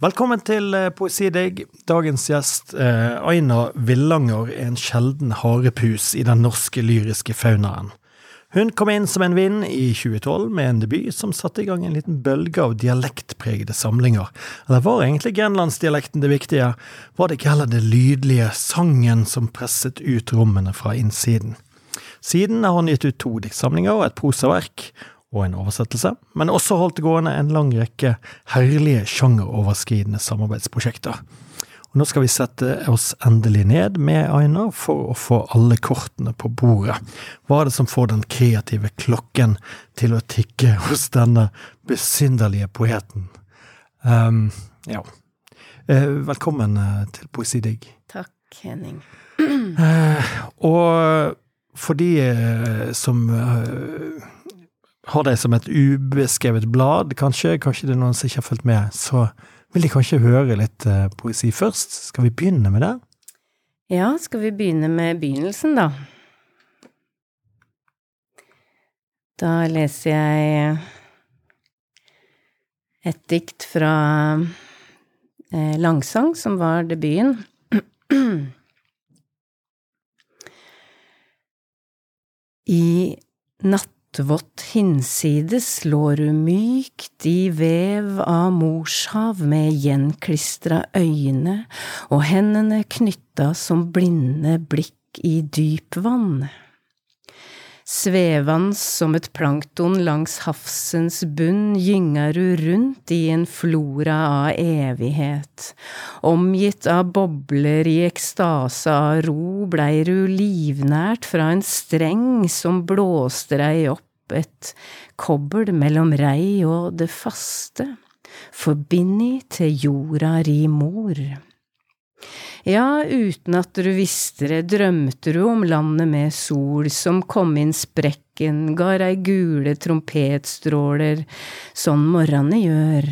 Velkommen til eh, Poesidigg. Dagens gjest, eh, Aina Villanger, er en sjelden harepus i den norske lyriske faunaen. Hun kom inn som en vind i 2012 med en debut som satte i gang en liten bølge av dialektpregede samlinger. Eller var egentlig grenlandsdialekten det viktige? Var det ikke heller det lydlige, sangen, som presset ut rommene fra innsiden? Siden har hun gitt ut to diktsamlinger og et prosaverk, og en oversettelse, men også holdt gående en lang rekke herlige sjangeroverskridende samarbeidsprosjekter. Og nå skal vi sette oss endelig ned med Aina for å få alle kortene på bordet. Hva er det som får den kreative klokken til å tikke hos denne besynderlige poeten? Um, ja. Uh, velkommen uh, til Poesidigg. Takk, Henning. Uh, og for de som har det som et ubeskrevet blad, kanskje, kanskje det er noen som ikke har fulgt med, så vil de kanskje høre litt uh, poesi først. Skal vi begynne med det? Ja, skal vi begynne med begynnelsen, da? Da leser jeg et dikt fra eh, Langsang, som var debuten. I natt Nattvått hinsides lå du mykt i vev av morshav med gjenklistra øyne og hendene knytta som blinde blikk i dypvann. Svevende som et plankton langs havsens bunn gynger du rundt i en flora av evighet. Omgitt av bobler i ekstase av ro blei du livnært fra en streng som blåste deg opp et kobbel mellom rei og det faste, forbindi til jorda ri mor. Ja, uten at du visste det, drømte du om landet med sol som kom inn sprekken, ga deg gule trompetstråler, sånn morgenene gjør,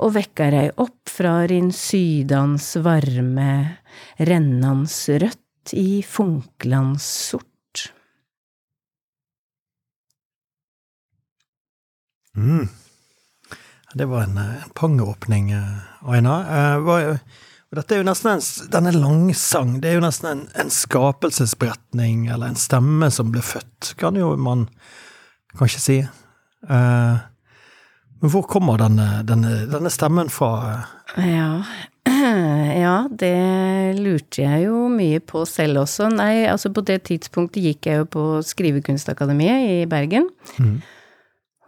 og vekka deg opp fra din sydans varme, rennans rødt i funklands sort. Mm. Det var en, en pangeåpning, Aina. Uh, og dette er jo nesten en, denne langsang, det er jo nesten en, en skapelsesberetning, eller en stemme som ble født, kan jo man kanskje si. Uh, men hvor kommer denne, denne, denne stemmen fra? Ja. ja, det lurte jeg jo mye på selv også. Nei, altså på det tidspunktet gikk jeg jo på Skrivekunstakademiet i Bergen. Mm.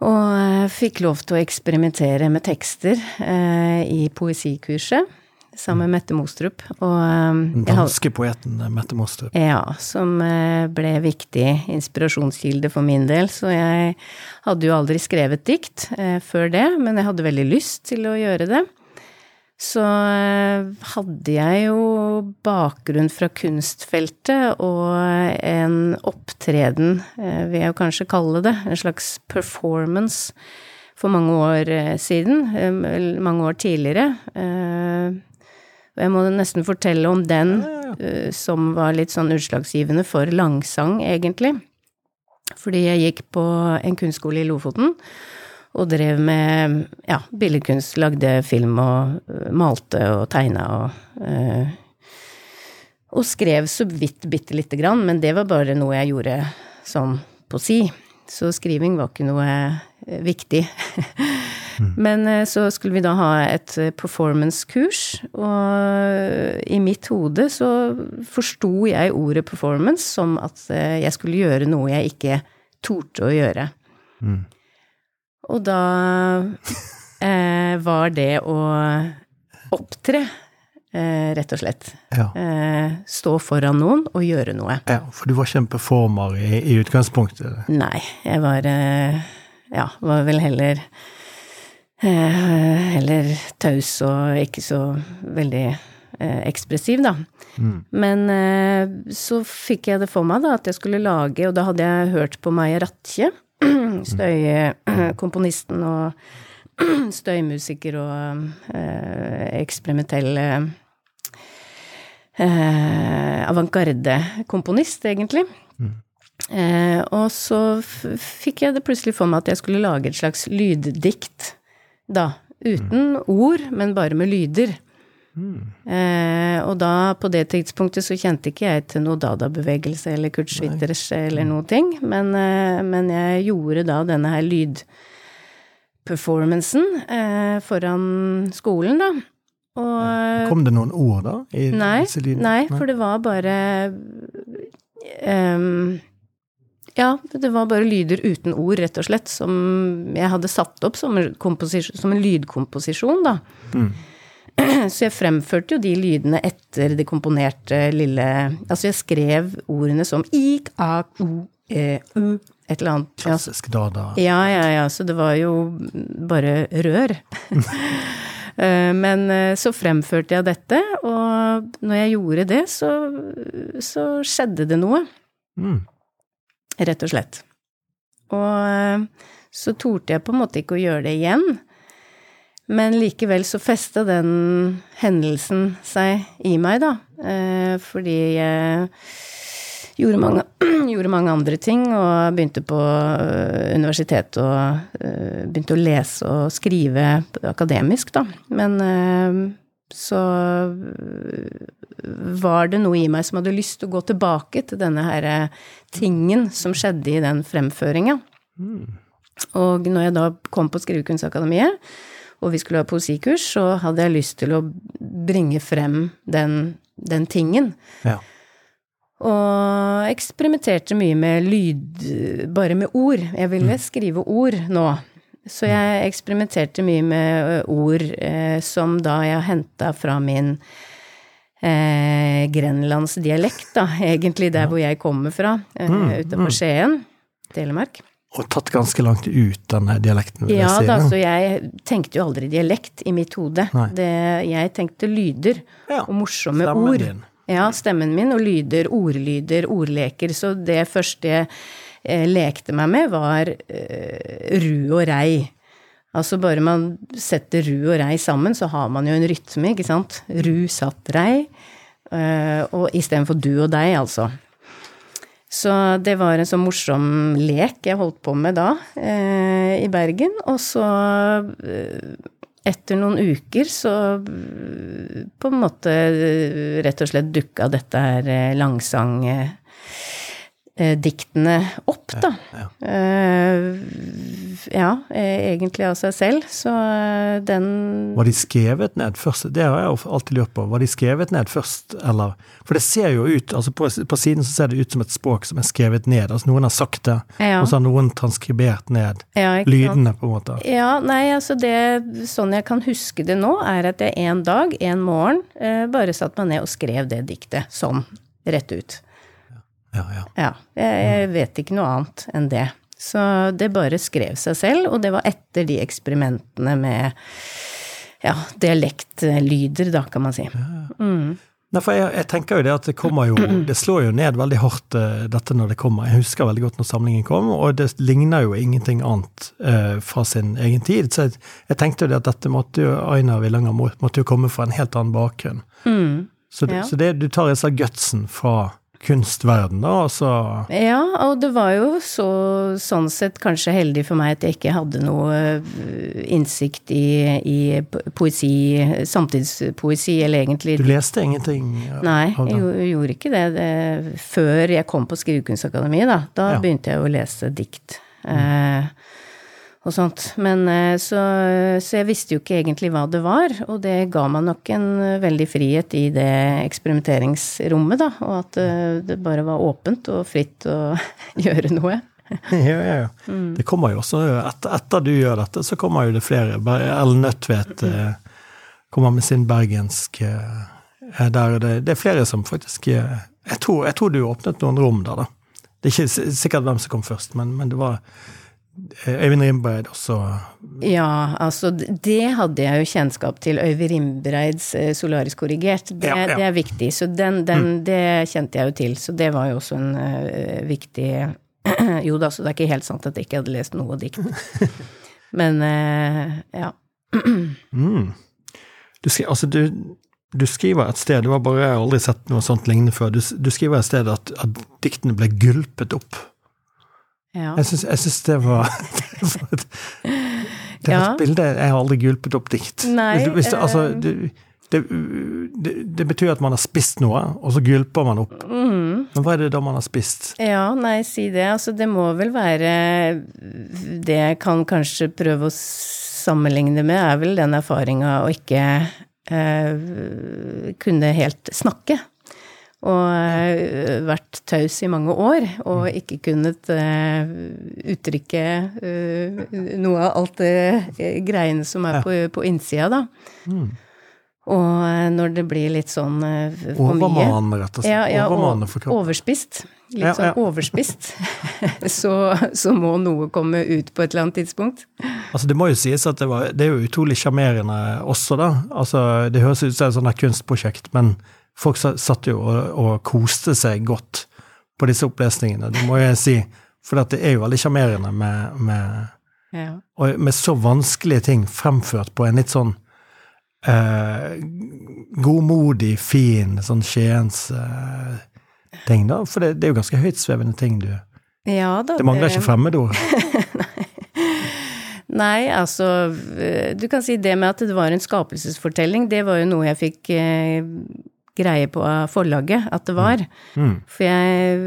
Og fikk lov til å eksperimentere med tekster eh, i poesikurset sammen med Mette Mostrup. Og, um, Den danske poeten eh, Mette Mostrup. Ja, som eh, ble viktig inspirasjonskilde for min del. Så jeg hadde jo aldri skrevet dikt eh, før det, men jeg hadde veldig lyst til å gjøre det. Så hadde jeg jo bakgrunn fra kunstfeltet og en opptreden, vil jeg jo kanskje kalle det, en slags performance for mange år siden, mange år tidligere og jeg må nesten fortelle om den uh, som var litt sånn utslagsgivende for langsang, egentlig. Fordi jeg gikk på en kunstskole i Lofoten og drev med ja, billedkunst, lagde film og uh, malte og tegna og uh, Og skrev så vidt bitte lite grann, men det var bare noe jeg gjorde sånn på si. Så skriving var ikke noe viktig. Mm. Men eh, så skulle vi da ha et eh, performance-kurs, og i mitt hode så forsto jeg ordet performance som at eh, jeg skulle gjøre noe jeg ikke torde å gjøre. Mm. Og da eh, var det å opptre, eh, rett og slett. Ja. Eh, stå foran noen og gjøre noe. Ja, For du var kjempeformer i, i utgangspunktet? Nei, jeg var Ja, var vel heller Eh, eller taus og ikke så veldig eh, ekspressiv, da. Mm. Men eh, så fikk jeg det for meg, da, at jeg skulle lage, og da hadde jeg hørt på Maja Ratje, støykomponisten og støymusiker og eksperimentell avantgarde-komponist, egentlig. Mm. Eh, og så fikk jeg det plutselig for meg at jeg skulle lage et slags lyddikt da, Uten ord, men bare med lyder. Eh, og da, på det tidspunktet, så kjente ikke jeg til noe Dada-bevegelse eller Kurt Schwitters eller noe ting, men, eh, men jeg gjorde da denne her lydperformancen eh, foran skolen, da. Og Kom det noen ord, da? I Nei, nei, for det var bare um, Ja, det var bare lyder uten ord, rett og slett, som jeg hadde satt opp som som en lydkomposisjon, da. Mm. Så jeg fremførte jo de lydene etter det komponerte lille Altså, jeg skrev ordene som ik, ak, u, e, u, et eller annet. Ja, Klassisk Dada. ja, ja, ja, så det var jo bare rør. Eh, Men eh, så fremførte jeg dette, og når jeg gjorde det, så, så skjedde det noe, Mm. rett og slett. Og eh, så torde jeg på en måte ikke å gjøre det igjen, men likevel så festa den hendelsen seg i meg, da, fordi jeg gjorde mange, gjorde mange andre ting, og begynte på øh, universitetet og øh, begynte å lese og skrive akademisk, da. Men øh, så var det noe i meg som hadde lyst til å gå tilbake til denne her øh, tingen som skjedde i den fremføringa. Og når jeg da kom på Skrivekunstakademiet, og vi skulle ha poesikurs, så hadde jeg lyst til å bringe frem den, den tingen. Ja. Og eksperimenterte mye med lyd, bare med ord. Jeg ville skrive ord nå. Så jeg eksperimenterte mye med ord eh, som da jeg henta fra min eh, grenlandsdialekt, da, egentlig der hvor jeg kommer fra, eh, utenfor Skien, Telemark. Og tatt ganske langt ut denne dialekten, vil Ja jeg si. da, så jeg tenkte jo aldri dialekt i mitt hode. Det, jeg tenkte lyder Ja, og morsomme ord. din. Ja, stemmen min og lyder, ordlyder, ordleker. Så det første jeg eh, lekte meg med, var eh, ru og rei. Altså bare man setter ru og rei sammen, så har man jo en rytme, ikke sant. Ru satt rei, eh, og istedenfor du og deg, altså. Så det var en sånn morsom lek jeg holdt på med da, eh, i Bergen. Og så, eh, etter noen uker, så eh, på en måte eh, rett og slett dukka dette her eh, langsang diktene opp, da. Ja. Eh, ja, eh, egentlig av seg selv. Så eh, den Var de skrevet ned først? Det har jeg alltid lurt på. Var de skrevet ned først, eller For det ser jo ut, altså på, på siden så ser det ut som et språk som er skrevet ned. Altså noen har sagt det, Ja. og så har noen transkribert ned ja, lydene, på en måte. Ja, nei, altså det Sånn jeg kan huske det nå, er at jeg en dag, en morgen, eh, bare satte meg ned og skrev det diktet sånn, rett ut. Ja, ja. Ja. Jeg, jeg vet ikke noe annet enn det. Så det bare skrev seg selv, og det var etter de eksperimentene med ja, dialektlyder, da, kan man si. Mm. Nei, for jeg, jeg tenker jo det at det kommer jo Det slår jo ned veldig hardt, uh, dette når det kommer. Jeg husker veldig godt når samlingen kom, og det ligner jo ingenting annet uh, fra sin egen tid. Så jeg, jeg tenkte jo det at dette måtte jo Aina Villanger måtte jo komme fra en helt annen bakgrunn. Mm. Så, det, Ja. så det, du tar altså gutsen fra kunstverden, da, altså? Ja, og det var jo så, sånn sett kanskje heldig for meg at jeg ikke hadde noe øh, innsikt i, i poesi, samtidspoesi, eller egentlig Du leste ingenting Nei, jeg gjorde- jeg gjorde ikke det, det før jeg kom på Skrivekunstakademiet, da. Da Ja. begynte jeg å lese dikt. Eh, og sånt. Men eh, så, så jeg visste jo ikke egentlig hva det var, og det ga meg nok en eh, veldig frihet i det eksperimenteringsrommet, da. Og at eh, det bare var åpent og fritt å gjøre noe. Ja, ja, ja. Mm. Det kommer jo også etter, etter du gjør dette, så kommer jo det flere. Ellen Nødtvedt eh, kommer med sin bergensk der, er det, det er flere som faktisk jeg tror, jeg tror du åpnet noen rom der, da. Det er ikke sikkert hvem som kom først, men, men det var Øyvind Rimbreid også. Ja, altså det hadde jeg jo kjennskap til. Øyvind Rimbreids solarisk korrigert. Det, Ja, ja. det er viktig. Så den, den, det kjente jeg jo til. Så det var jo også en uh, viktig Jo da, så det er ikke helt sant at jeg ikke hadde lest noe dikt. Men uh, ja. Mm. Du, skri, altså, du, du skriver et sted, du har bare aldri sett noe sånt lignende før, du, du skriver et sted at, at diktene ble gulpet opp. Ja. Jeg syns, det var, det var et- bilde Jeg har aldri gulpet opp dikt. Nei, det, altså, eh. det, det, det, det betyr at man har spist noe, og så gulper man opp. Mm. Men hva er det da man har spist? Ja, nei, si det. Altså, det må vel være Det jeg kan kanskje prøve å sammenligne med, er vel den erfaringa å ikke eh, kunne helt snakke. Og eh, vært taus i mange år, og ikke kunnet uh, uttrykke uh, noe av alt det greiene som er på, på innsida, da. Mm. Og når det blir litt sånn uh, for mye Overmanende, rett og slett. ja, ja, Overmanende for kroppen. overspist. Litt Ja, sånn overspist. så, så må noe komme ut på et eller annet tidspunkt. Altså, det må jo sies at det, var, det er jo utrolig sjarmerende også, da. Altså, det høres ut som et sånt kunstprosjekt, men folk satt jo og, og koste seg godt på disse opplesningene, det må jeg si. For det er jo veldig sjarmerende med, med, Ja. med så vanskelige ting fremført på en litt sånn eh, godmodig, fin, sånn Skiens eh, ting, da. For det, det er jo ganske høytsvevende ting, du. ja da. Det mangler ikke fremmedord. Nei, altså Du kan si det med at det var en skapelsesfortelling, det var jo noe jeg fikk eh, greie på forlaget at det var. Mm. For jeg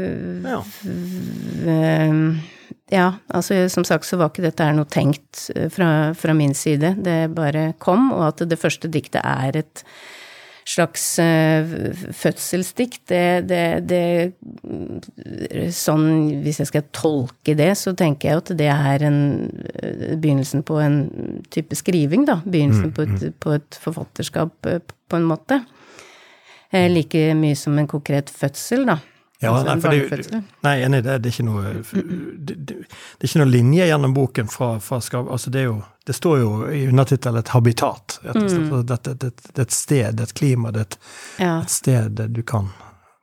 Ja. eh, Ja, altså som sagt så var ikke dette her noe tenkt eh, fra, fra min side. Det bare kom, og at det første diktet er et slags eh, fødselsdikt, det, det, det Sånn, hvis jeg skal tolke det, så tenker jeg at det er en begynnelsen på en type skriving, da. Begynnelsen på, et, på et forfatterskap, på en måte. Eh, Like mye som en konkret fødsel, da. Ja, Altså nei, for det, nei, enig det. Det er ikke noe det, det, er ikke noe linje gjennom boken fra, fra skav... Altså, det er jo Det står jo i undertittelen et habitat, Et, Mm. Altså, det, er et sted, det er et klima, det er et, Ja. et sted du kan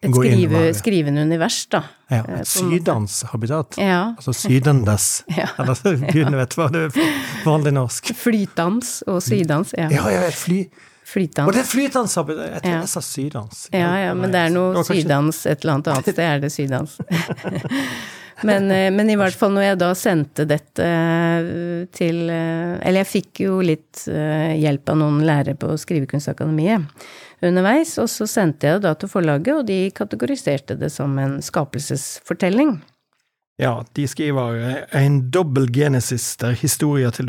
Et gå inn i. Et skrivende univers, da. Ja, eh, et måte. sydens-habitat. Ja. Altså sydendes. Ja. Eller gudene vet hva det er vanlig norsk. Flytdans og sydans. Ja. Ja, ja, et fly. Og Var det et! Jeg tror Ja. jeg sa sydans. Ja, ja, men det er noe kanskje- sydans et eller annet annet sted, er det sydans. men, eh, men i hvert fall når jeg da sendte dette eh, til eh, Eller jeg fikk jo litt hjelp av noen lærere på Skrivekunstakademiet underveis, og så sendte jeg det da til forlaget, og de kategoriserte det som en skapelsesfortelling. Ja, de skriver eh, en dobbel genesis der historier til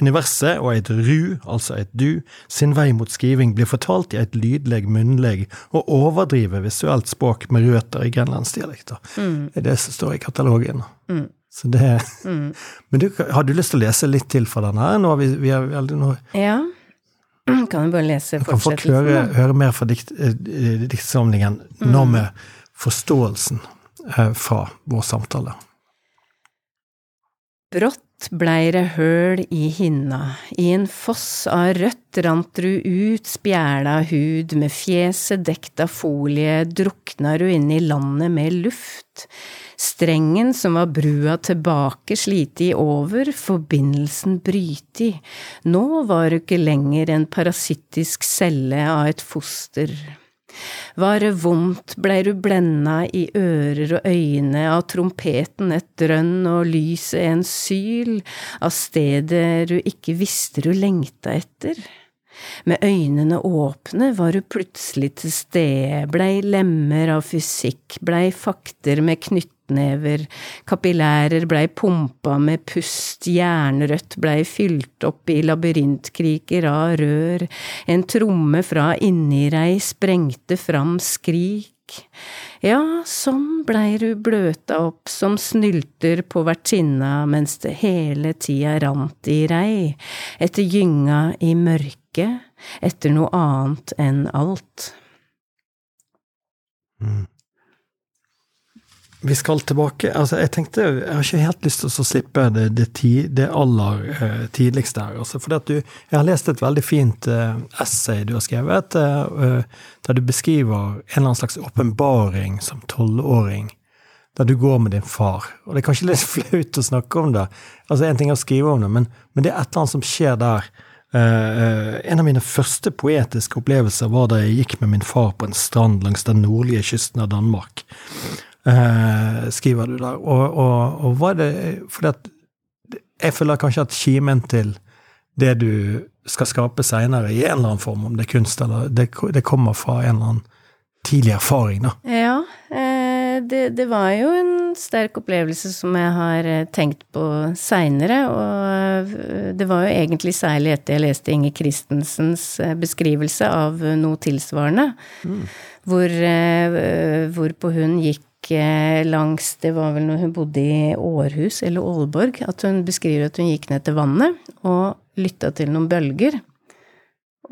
universet og et ru, altså et du, sin vei mot skriving blir fortalt i et lydleg munnleg og overdrive visuelt språk med røtter i grenlandsdialekter. Det er det som står i katalogen. Mm. Så det Men du, har du lyst til å lese litt til fra den her? Nå har vi, vi er veldig- nå Ja. Kan jo bare lese kan folk fortsettelsen. høre, høre mer fra dikt, eh, diktsamlingen nå med forståelsen eh, fra vår samtale. Brått blei det høl i hinna, i en foss av rødt rant du ut spjæla hud, med fjeset dekt av folie drukna du inn i landet med luft. Strengen som var brua tilbake sliti over, forbindelsen bryti, nå var du ikke lenger en parasittisk celle av et foster. Var det vondt, blei du blenda i ører og øyne? Av trompeten et drønn og lyset en syl, av stedet du ikke visste du lengta etter? Med øynene åpne var du plutselig til stede, blei lemmer av fysikk, blei fakter med knyttnever, kapillærer blei pumpa med pust, jernrødt blei fylt opp i labyrintkriker av rør, en tromme fra inni rei sprengte fram skrik. Ja, sånn blei du bløta opp som snylter på vertinna mens det hele tida rant i rei, etter gynga i mørket, etter noe annet enn alt. Vi skal tilbake altså Jeg tenkte, jeg har ikke helt lyst til å slippe det, det, ti, det aller uh, tidligste her. Altså, at du, jeg har lest et veldig fint uh, essay du har skrevet, eh, der du beskriver en eller annen slags åpenbaring som tolvåring. Der du går med din far. Og det er kanskje litt flaut å snakke om det. Altså, En ting er å skrive om det, men, men det er et eller annet som skjer der. Eh, eh, en av mine første poetiske opplevelser var da jeg gikk med min far på en strand langs den nordlige kysten av Danmark. uh, skriver du der. Og, og, og hva er det Fordi at jeg føler kanskje at kimen til det du skal skape seinere, i en eller annen form, om det er kunst eller Det, det kommer fra en eller annen tidlig erfaring, da. Ja, eh, det, det, var jo en sterk opplevelse som jeg har eh, tenkt på seinere, og eh, det var jo egentlig særlig etter jeg leste Inger Christensens beskrivelse av noe tilsvarende, mm. hvor, hvorpå hun gikk langs Det var vel når hun bodde i Århus eller Aalborg, at hun beskriver at hun gikk ned til vannet og lytta til noen bølger.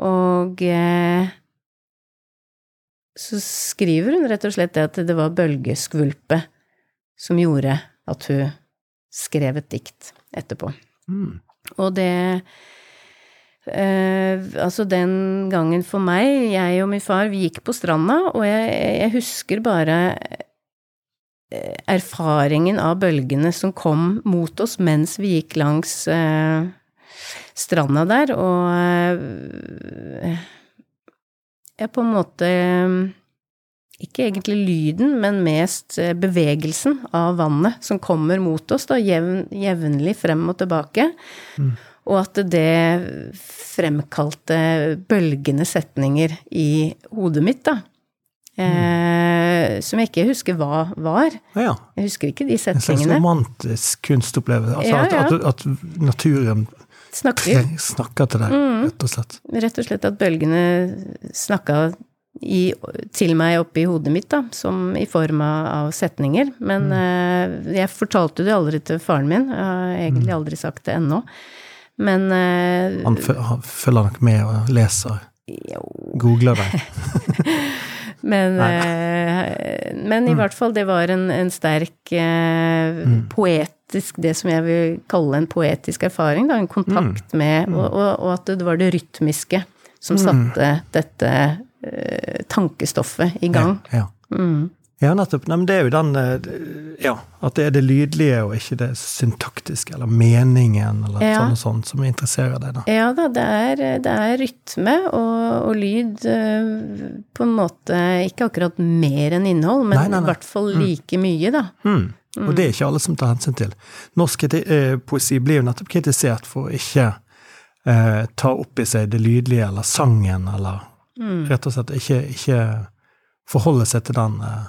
Og så skriver hun rett og slett det at det var bølgeskvulpet som gjorde at hun skrev et dikt etterpå. Mm. Og det eh, Altså, den gangen for meg, jeg og min far, vi gikk på stranda, og jeg, jeg husker bare eh, erfaringen av bølgene som kom mot oss mens vi gikk langs eh, stranda der, og eh, er på en måte eh, ikke egentlig lyden, men mest eh, bevegelsen av vannet som kommer mot oss, da, jevn, jevnlig frem og tilbake. Mm. Og at det fremkalte bølgende setninger i hodet mitt, da. Mm. Eh, som jeg ikke husker hva var. Ja. Jeg husker ikke de setningene. En slags romantisk kunstopplevelse. Altså ja, ja. At, at, at, naturen Snakker. Snakker til deg, mm. rett og slett. Rett og slett at bølgene snakka i, til meg oppi hodet mitt, da, som i form av setninger. Men mm. uh, jeg fortalte det aldri til faren min, jeg har egentlig mm. aldri sagt det ennå. Men uh, Han følger nok med og leser? Jo. Googler deg? men, uh, men i mm. hvert fall, det var en, en sterk mm. poet det som jeg vil kalle en poetisk erfaring, da, en kontakt mm. med mm. og, og, at det var det rytmiske som mm. satte dette eh, tankestoffet i gang. Ja, ja. Mm. ja nettopp. Nei, men det er jo den eh, Ja, at det er det lydlige og ikke det syntaktiske, eller meningen, eller ja. sånn og sånn, som interesserer deg, da. Ja da, det er, det er rytme og, og, lyd eh, på en måte ikke akkurat mer enn innhold, men nei, nei, nei. i hvert fall mm. like mye, da. Mm. Mm. Og det er ikke alle som tar hensyn til. Norsk eh, poesi blir jo nettopp kritisert for å ikke eh, ta opp i seg det lydlige eller sangen, eller mm. rett og slett ikke, ikke, forholde seg til den eh,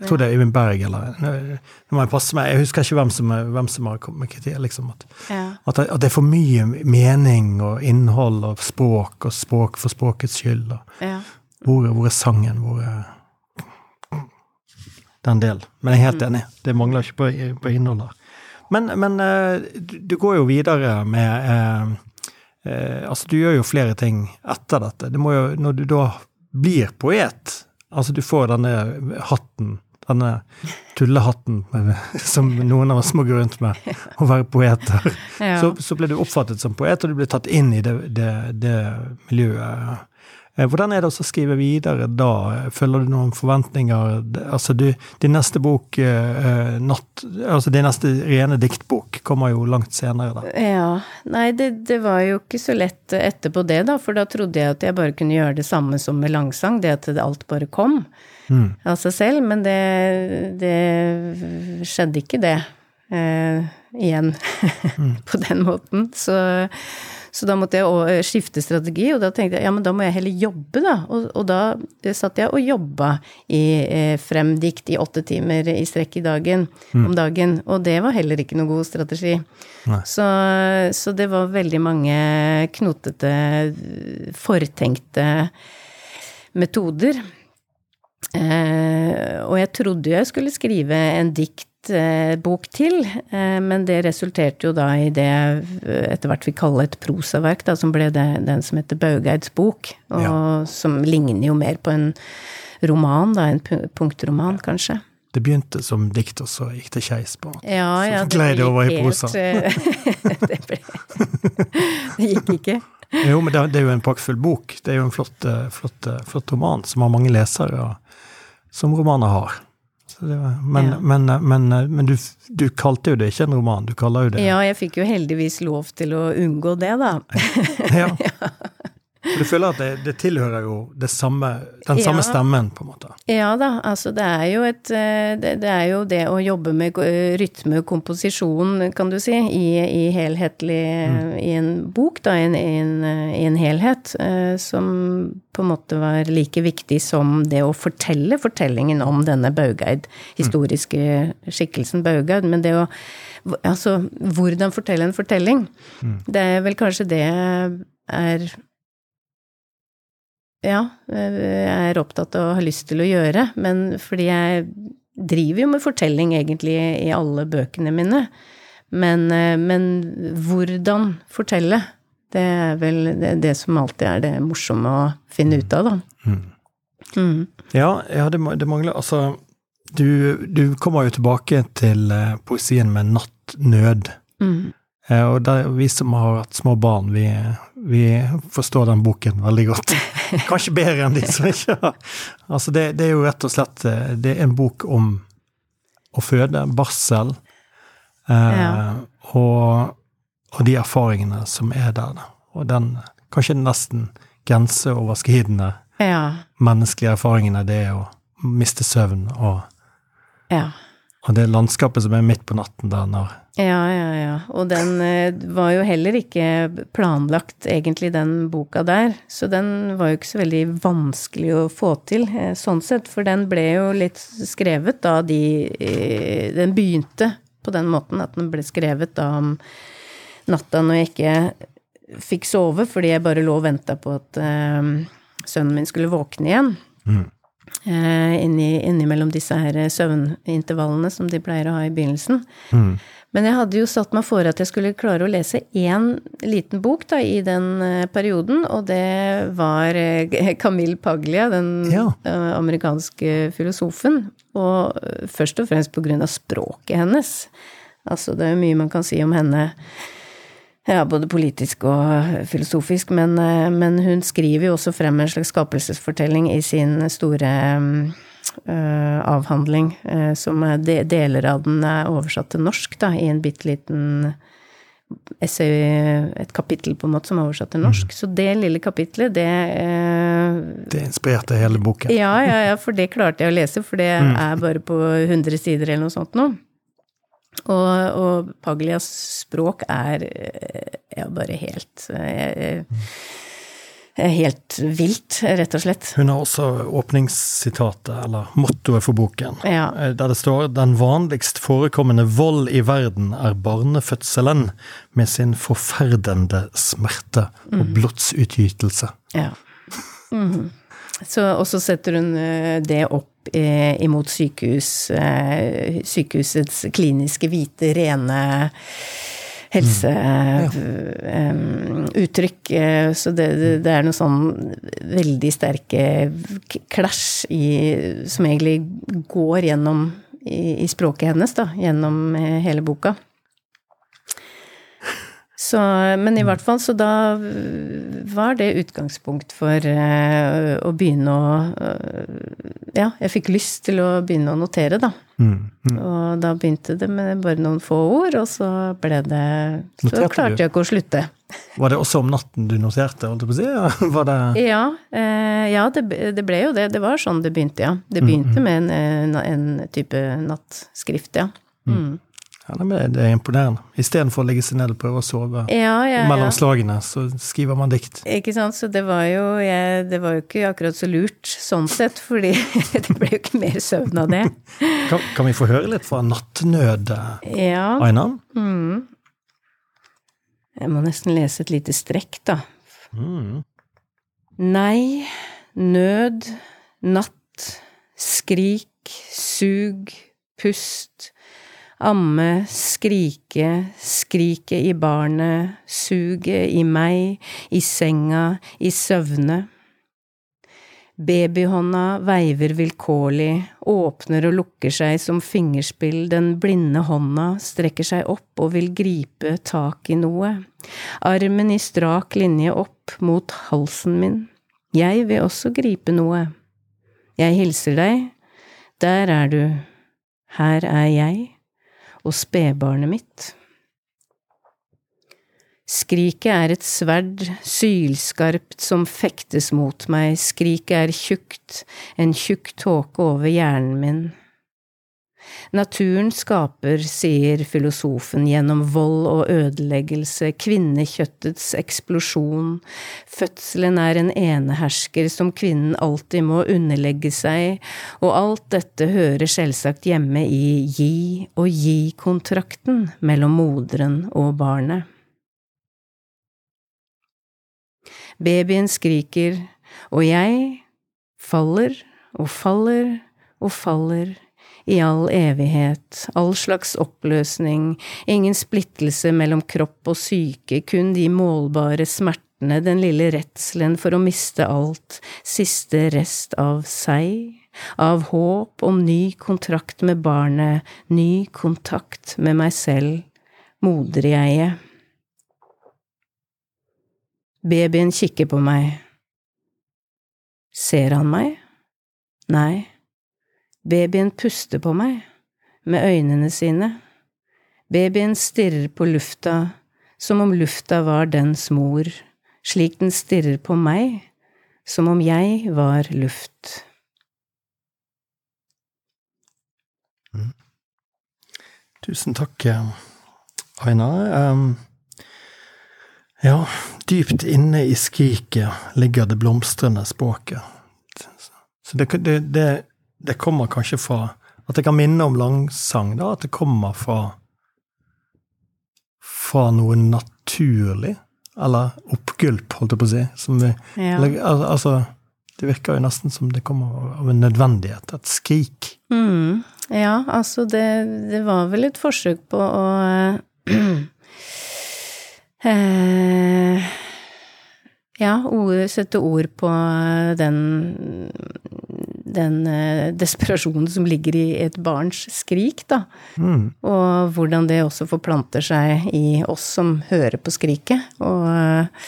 Jeg tror det er Øyvind Berg, eller Nå må jeg passe meg, jeg husker ikke hvem som, hvem som har kommet med kritikk. Liksom, at, ja. at, at, det er for mye mening og innhold og språk, og språk for språkets skyld. Og, ja. hvor, hvor er sangen? Hvor er den delen. Men jeg er helt mm. enig, det mangler ikke på, på innhold der. Men, men uh, du går jo videre med eh, uh, Altså, du gjør jo flere ting etter dette. Det må jo, når du da blir poet, altså du får denne hatten, denne tullehatten som noen av oss må gå rundt med, å være poeter, ja. så, så ble du oppfattet som poet, og du ble tatt inn i det, det, det miljøet Eh, hvordan er det å skrive videre da? Følger du noen forventninger? Altså, du, din neste bok, uh, not, altså din neste rene diktbok, kommer jo langt senere, da. Ja. Nei, det, det, var jo ikke så lett etterpå det, da, for da trodde jeg at jeg bare kunne gjøre det samme som med langsang, det at alt bare kom mm. av seg selv. Men det, det skjedde ikke, det. Uh, igjen mm. på den måten. Så så da måtte jeg eh, skifte strategi, og da tenkte jeg ja, men da må jeg heller jobbe, da. Og, og da eh, satt jeg og jobba i eh, fremdikt i åtte timer i strekk i dagen mm. om dagen. Og det var heller ikke noe god strategi. Så, så, det var veldig mange knotete, fortenkte metoder. Eh, og jeg trodde jeg skulle skrive en dikt Eh, bok til, eh, men det resulterte jo da i det eh, etter hvert vi kaller et prosaverk, da, som ble det, den som heter Baugeids bok, og ja. som ligner jo mer på en roman, da, en punktroman, kanskje. Det begynte som dikt, og så gikk det skeis på ja, ja, Så glei det over i prosa. det, ble, det gikk ikke. Jo, men det, er jo en praktfull bok. Det er jo en flott, flott, flott roman som har mange lesere, som romaner har. Var, men, ja. men, men, men du, du, kalte jo det ikke en roman, du kaller jo det Ja, jeg fikk jo heldigvis lov til å unngå det, da. ja. For du føler at det, det tilhører jo det samme, den samme stemmen, på en måte. Ja da, altså det er jo et eh, Det, det er jo det å jobbe med eh, rytme, komposisjon, kan du si, i, i helhetlig I en bok, da, i en, i en, eh, i en helhet, som på en måte var like viktig som det å fortelle fortellingen om denne Baugeid, historiske skikkelsen Baugeid, men det å Altså, hvordan fortelle en fortelling. Det er vel kanskje det er ja, jeg er opptatt av og har lyst til å gjøre, men fordi jeg driver jo med fortelling egentlig i alle bøkene mine. Men, eh, men hvordan fortelle, det er vel det, det som alltid er det morsomme å finne ut av, da. Mm. Ja, ja det, det mangler Altså, du, du kommer jo tilbake til eh, poesien med 'Nattnød'. Mm. Eh, og der, vi som har hatt små barn, vi, vi forstår den boken veldig godt. Kanskje bedre enn de som ikke har Altså, det, det er jo rett og slett eh, Det er en bok om å føde, barsel, eh, Ja. og, og de erfaringene som er der. da. Og den kanskje nesten grenseoverskridende Ja. menneskelige erfaringene det er å miste søvn, og, Ja. Og det landskapet som er midt på natten der når Ja, ja, ja. Og den eh, var jo heller ikke planlagt, egentlig, den boka der. Så den var jo ikke så veldig vanskelig å få til, eh, sånn sett. For den ble jo litt skrevet da de eh, Den begynte på den måten at den ble skrevet da om natta når jeg ikke fikk sove, fordi jeg bare lå og venta på at sønnen min skulle våkne igjen. Eh, inni, innimellom disse her søvnintervallene som de pleier å ha i begynnelsen. Men jeg hadde jo satt meg for at jeg skulle klare å lese én liten bok da, i den eh, perioden, og det var eh, Camille Paglia, den Ja. eh, amerikanske filosofen. Og eh, først og fremst på grunn av språket hennes. Altså, det er jo mye man kan si om henne. Ja, både politisk og filosofisk, men, eh, men hun skriver jo også frem en slags skapelsesfortelling i sin store øh, avhandling, øh, som de, deler av den er oversatt til norsk, da, i en bitte liten essay, et kapittel på en måte som er oversatt til norsk. Så det lille kapitlet, det eh, Det inspirerte hele boken. ja, ja, ja, for det klarte jeg å lese, for det er bare på 100 sider eller noe sånt nå. Og, og Paglias språk er eh, ja, bare helt eh, eh, Helt vilt, rett og slett. Hun har også åpningssitatet, eller mottoet for boken, Ja. eh, der det står 'Den vanligst forekommende vold i verden er barnefødselen med sin forferdende smerte og blodsutgytelse'. Ja. Mm. Så, og så setter hun eh, det opp eh, imot sykehus, eh, sykehusets kliniske, hvite, rene helseuttrykk. Eh, så det, det, er noe sånn veldig sterke klasj i, som egentlig går gjennom i, i språket hennes, da, gjennom eh, hele boka. Så, men i hvert fall, så da var det utgangspunkt for øh, å begynne å øh, Ja, jeg fikk lyst til å begynne å notere, da. Mm. Mm. Og da begynte det med bare noen få ord, og så ble det Så Noterte du? klarte jeg ikke å slutte. Var det også om natten du noterte, holdt jeg på å si? Ja, Var det Ja, eh, ja det, det ble jo det. Det var sånn det begynte, ja. Det begynte med en, en, en type nattskrift, ja. Mm. Ja, men Det er imponerende. Istedenfor å legge seg ned og prøve å sove Ja, ja, mellom slagene, så skriver man dikt. Ikke sant, så det var jo jeg, Det var jo ikke akkurat så lurt sånn sett, fordi det ble jo ikke mer søvn av det. Kan, kan vi få høre litt fra Nattnød, Ja, Aina? mm. Jeg må nesten lese et lite strekk, da. Mm. Nei, nød, natt, skrik, sug, pust, amme, skrike, skrike i barnet, suget i meg, i senga, i søvne. Babyhånda veiver vilkårlig, åpner og lukker seg som fingerspill, den blinde hånda strekker seg opp og vil gripe tak i noe, armen i strak linje opp mot halsen min. Jeg vil også gripe noe. Jeg hilser deg, der er du, her er jeg, og spedbarnet mitt. Skriket er et sverd, sylskarpt som fektes mot meg, skriket er tjukt, en tjukk tåke over hjernen min. Naturen skaper, sier filosofen, gjennom vold og ødeleggelse, kvinnekjøttets eksplosjon. Fødselen er en enehersker som kvinnen alltid må underlegge seg, og alt dette hører selvsagt hjemme i gi og gi-kontrakten mellom moderen og barnet. Babyen skriker, og jeg faller og faller og faller i all evighet, all slags oppløsning, ingen splittelse mellom kropp og syke, kun de målbare smertene, den lille redselen for å miste alt, siste rest av seg, av håp om ny kontrakt med barnet, ny kontakt med meg selv, moderjeget. Babyen kikker på meg. Ser han meg? Nei. Babyen puster på meg, med øynene sine. Babyen stirrer på lufta, som om lufta var dens mor, slik den stirrer på meg, som om jeg var luft. Mm. Tusen takk, Aina. Um, ja, dypt inne i skriket ligger det blomstrende språket. Så det, det, det det kommer kanskje fra At det kan minne om langsang, da. At det kommer fra fra noe naturlig. Eller oppgulp, holdt jeg på å si. Som vi, Ja. eller, al- altså, det virker jo nesten som det kommer av en nødvendighet. Et skrik. Mm, ja, altså det, det var vel et forsøk på å eh, Ja, ord, sette ord på den den eh, desperasjonen som ligger i et barns skrik, da. Mm. Og hvordan det også forplanter seg i oss som hører på skriket. Og eh,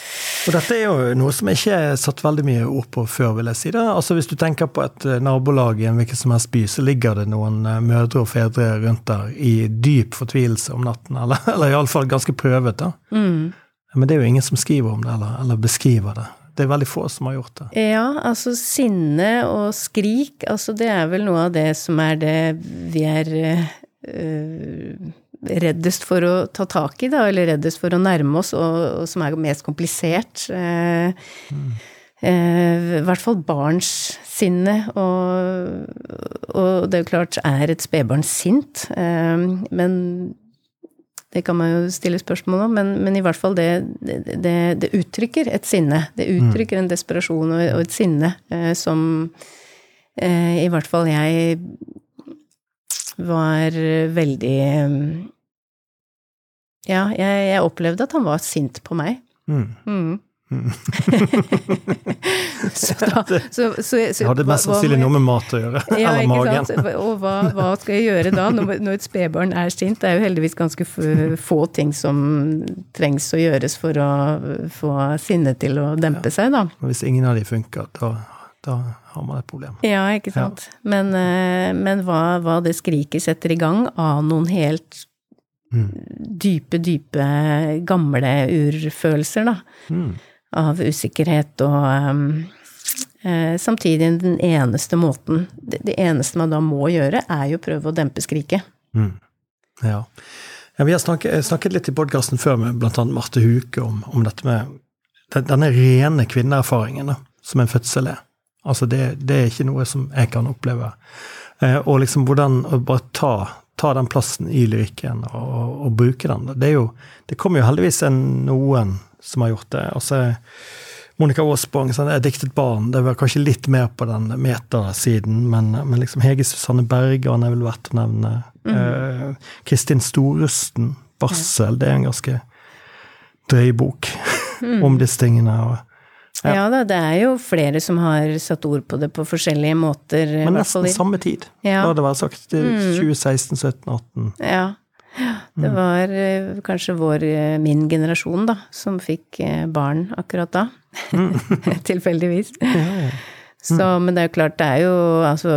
Og dette er jo noe som ikke er satt veldig mye ord på før, vil jeg si. da. Altså Hvis du tenker på et eh, nabolag i en hvilken som helst by, så ligger det noen mødre og fedre rundt der i dyp fortvilelse om natten. Eller, eller iallfall ganske prøvet, da. mm. Men det er jo ingen som skriver om det, eller, eller beskriver det. Det er veldig få som har gjort det. Ja, altså sinne og skrik, altså det er vel noe av det som er det vi er øh, reddest for å ta tak i, da, eller reddest for å nærme oss, og, og som er mest komplisert. Eh, eh, I hvert fall barns sinne, og, og det er jo klart, er et spedbarn sint? Eh, men det kan man jo stille spørsmål om, men, men i hvert fall det, det, det uttrykker et sinne. Det uttrykker en desperasjon og, og et sinne eh, som eh, i hvert fall jeg var veldig eh, Ja, jeg, jeg opplevde at han var sint på meg. Mm. Mm. Mm. så da, så, så, så, Det hadde mest sannsynlig noe med mat å gjøre. ja, eller magen. sant? Og hva, hva skal jeg gjøre da, når, når et spedbarn er sint? Det er jo heldigvis ganske få ting som trengs å gjøres for å få sinnet til å dempe seg, da. Og hvis ingen av de funker, da, da har man et problem. Ja, ikke sant. Men, eh, men hva, hva det skriket setter i gang av noen helt Mm. dype, dype, gamle urfølelser, da. Mm. Av usikkerhet og um, eh, Samtidig den eneste måten det, det eneste man da må gjøre, er jo å prøve å dempe skriket. Mm. Ja. ja. Vi har snakket, snakket litt i podkasten før med bl.a. Marte Huke om, om dette med denne rene kvinneerfaringen da, som en fødsel er. Altså det, det er ikke noe som jeg kan oppleve. Eh, og liksom hvordan å bare ta, ta den plassen i lyrikken og, og, og bruke den. Det, er jo, det kommer jo heldigvis en, noen som har gjort det. Altså, Monica Aasbong, sånn, diktet barn', det var kanskje litt mer på den metasiden, men, men liksom Hege Susanne Bergan er vel verdt å nevne. Eh, Kristin Storusten, 'Barsel', det er en ganske drøy bok om disse tingene. Og, Ja. Ja. da, det er jo flere som har satt ord på det på forskjellige måter. men nesten samme tid, Ja. la det være sagt. Det er 2016, 17, 18. Ja. Det Mm. var eh, kanskje vår, eh, min generasjon, da, som fikk eh, barn akkurat da. Tilfeldigvis. Så, men det er jo klart, det er jo altså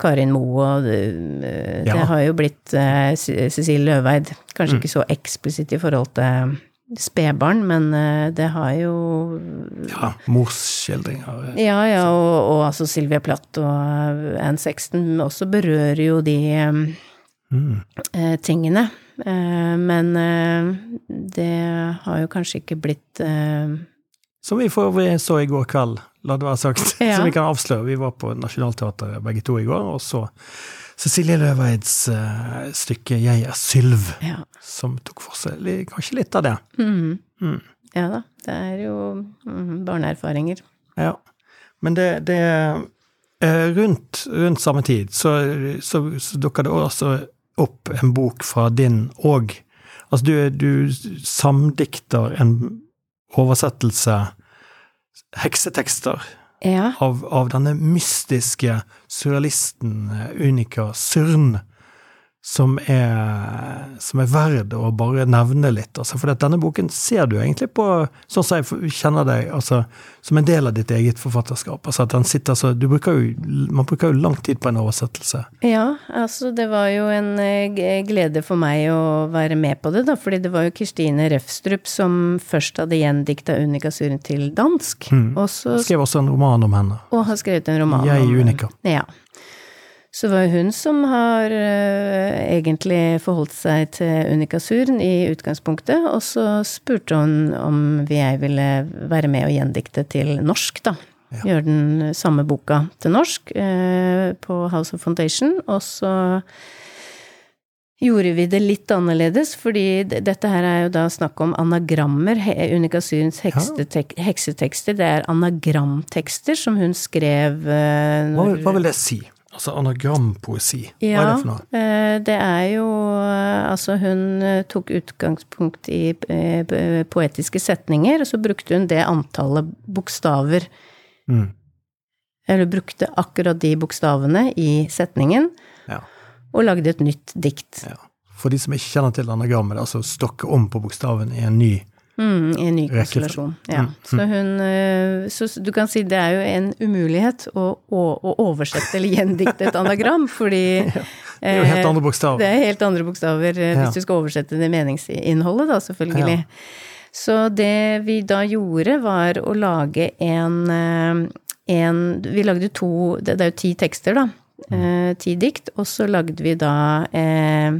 Karin Moe og det, Ja. har jo blitt uh, Cecilie Løveid. Kanskje ikke så eksplisitt i forhold til spedbarn, men det har jo Ja, morsskildringer. Ja, ja, og, og altså Sylvia Platt og Anne Sexton også berører jo de Mm. tingene. Eh, men eh, det har jo kanskje ikke blitt eh, Som vi, for øvrig så i går kveld, la det være sagt. Ja. Som vi kan avsløre. Vi var på Nationaltheatret begge to i går, og så Cecilie Løveids stykke 'Jeg er Sylv', Ja. som tok for seg kanskje litt av det. Mm. Mm. Ja da. Det er jo mm, barneerfaringer. Ja. Men det, det rundt, rundt samme tid så, så, så dukka det også opp en bok fra din òg. Altså, du, du samdikter en oversettelse, heksetekster, Ja. av, av denne mystiske surrealisten eh, Unica Surn, som er, som er verd å bare nevne litt. Altså, for denne boken ser du egentlig på, sånn som jeg kjenner deg, altså, som en del av ditt eget forfatterskap. Altså sitter altså, du bruker jo, Man bruker jo lang tid på en oversettelse. Ja, altså det var jo en eh, glede for meg å være med på det, da, fordi det var jo Kristine Refstrup som først hadde gjendikta Unica Suren til dansk, og så skrev også en roman om henne. og har skrevet en roman Jeg, om Unica. Ja. Så det var jo hun som har uh, egentlig forholdt seg til Unica Surn i utgangspunktet, og så spurte hun om vi jeg ville være med og gjendikte til norsk, da. Gjøre den samme boka til norsk uh, på House of Foundation, og så gjorde vi det litt annerledes, fordi dette her er jo da snakk om anagrammer. Heksetek heksetekster, det er anagramtekster som hun skrev eh, når- hva vil det si? Altså anagrampoesi. Hva ja, er det for noe? Ja, det er jo eh, Altså, hun eh, tok utgangspunkt i eh, poetiske setninger, og så brukte hun det antallet bokstaver Mm. Eller brukte akkurat de bokstavene i setningen, Ja. og lagde et nytt dikt. ja. For de som ikke kjenner til anagrammet, altså stokke om på bokstaven i en ny Mm, I en ny konstellasjon. Ja. Mm, Så hun eh, Så du kan si det er jo en umulighet å, å, å oversette eller gjendikte et anagram, fordi Det er jo helt eh, andre bokstaver. Det er helt andre bokstaver eh, Ja. hvis du skal oversette det meningsinnholdet, da, selvfølgelig. Ja. Så det vi da gjorde, var å lage en, en Vi lagde to Det det er jo ti tekster, da. Mm. Ti dikt. Og så lagde vi da eh,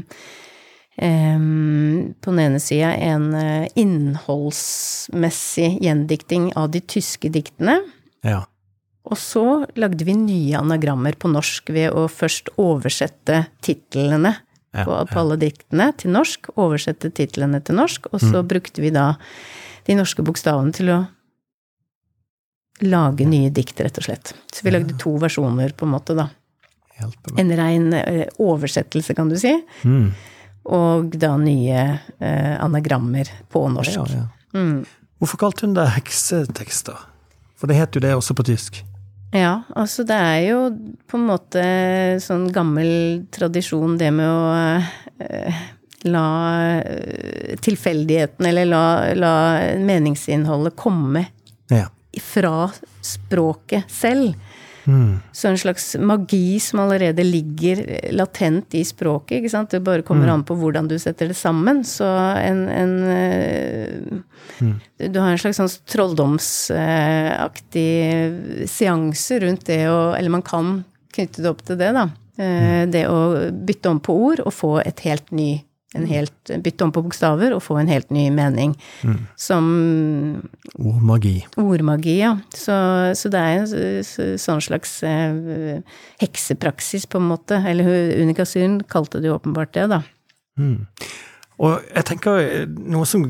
em, på den ene sida en eh, innholdsmessig gjendikting av de tyske diktene. Ja. Og så lagde vi nye anagrammer på norsk ved å først oversette titlene Ja, på, på alle diktene til norsk, oversette titlene til norsk, og så brukte vi da de norske bokstavene til å lage nye dikt, rett og slett. Så vi lagde to versjoner, på en måte, da. En rein eh, oversettelse, kan du si, Mm. Og da nye eh, anagrammer på norsk. Ja, ja. Mm. Hvorfor kalte hun det heksetekster? For det het jo det også på tysk. Ja, altså det er jo på en måte sånn gammel tradisjon det med å eh, la eh, tilfeldigheten, eller la, la meningsinnholdet komme Ja. fra språket selv. Mm. Så en slags magi som allerede ligger latent i språket, ikke sant. Det bare kommer an på hvordan du setter det sammen. Så en, en mm. Du har en slags sånn trolldomsaktig seanse rundt det å Eller man kan knytte det opp til det, da. Eh, Det å bytte om på ord og få et helt ny helt, Bytte om på bokstaver og få en helt ny mening. Som Ordmagi. Ordmagi, ja. Så, så det er en sånn slags eh, heksepraksis, på en måte. Eller hun- Unica Syn kalte det jo åpenbart det, da. Mm. Og jeg tenker eh, noe som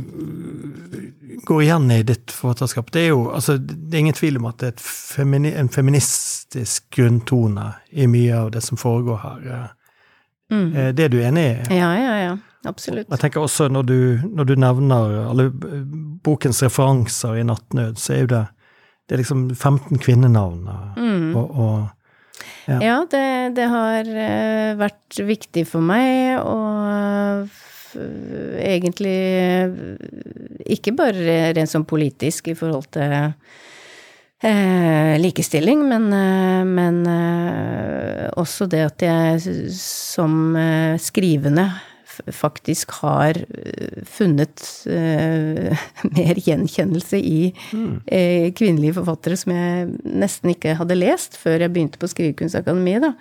går igjen i ditt forfatterskap, det er jo altså, Det er ingen tvil om at det er femini en feministisk grunntone i mye av det som foregår her. Eh, eh, Det er du enig i? Ja, ja, ja. Absolutt. Jeg tenker også når du, når du nevner alle eh, bokens referanser i Nattnød, så er jo det det er liksom 15 kvinnenavn. Mm. Og, og Ja. Ja, det, det har eh, vært viktig for meg å egentlig eh, ikke bare rent sånn politisk i forhold til eh, likestilling, men, eh, men eh, også det at jeg som eh, skrivende faktisk har eh, funnet uh, mer gjenkjennelse i mm. uh, kvinnelige forfattere som jeg nesten ikke hadde lest før jeg begynte på Skrivekunstakademiet, da.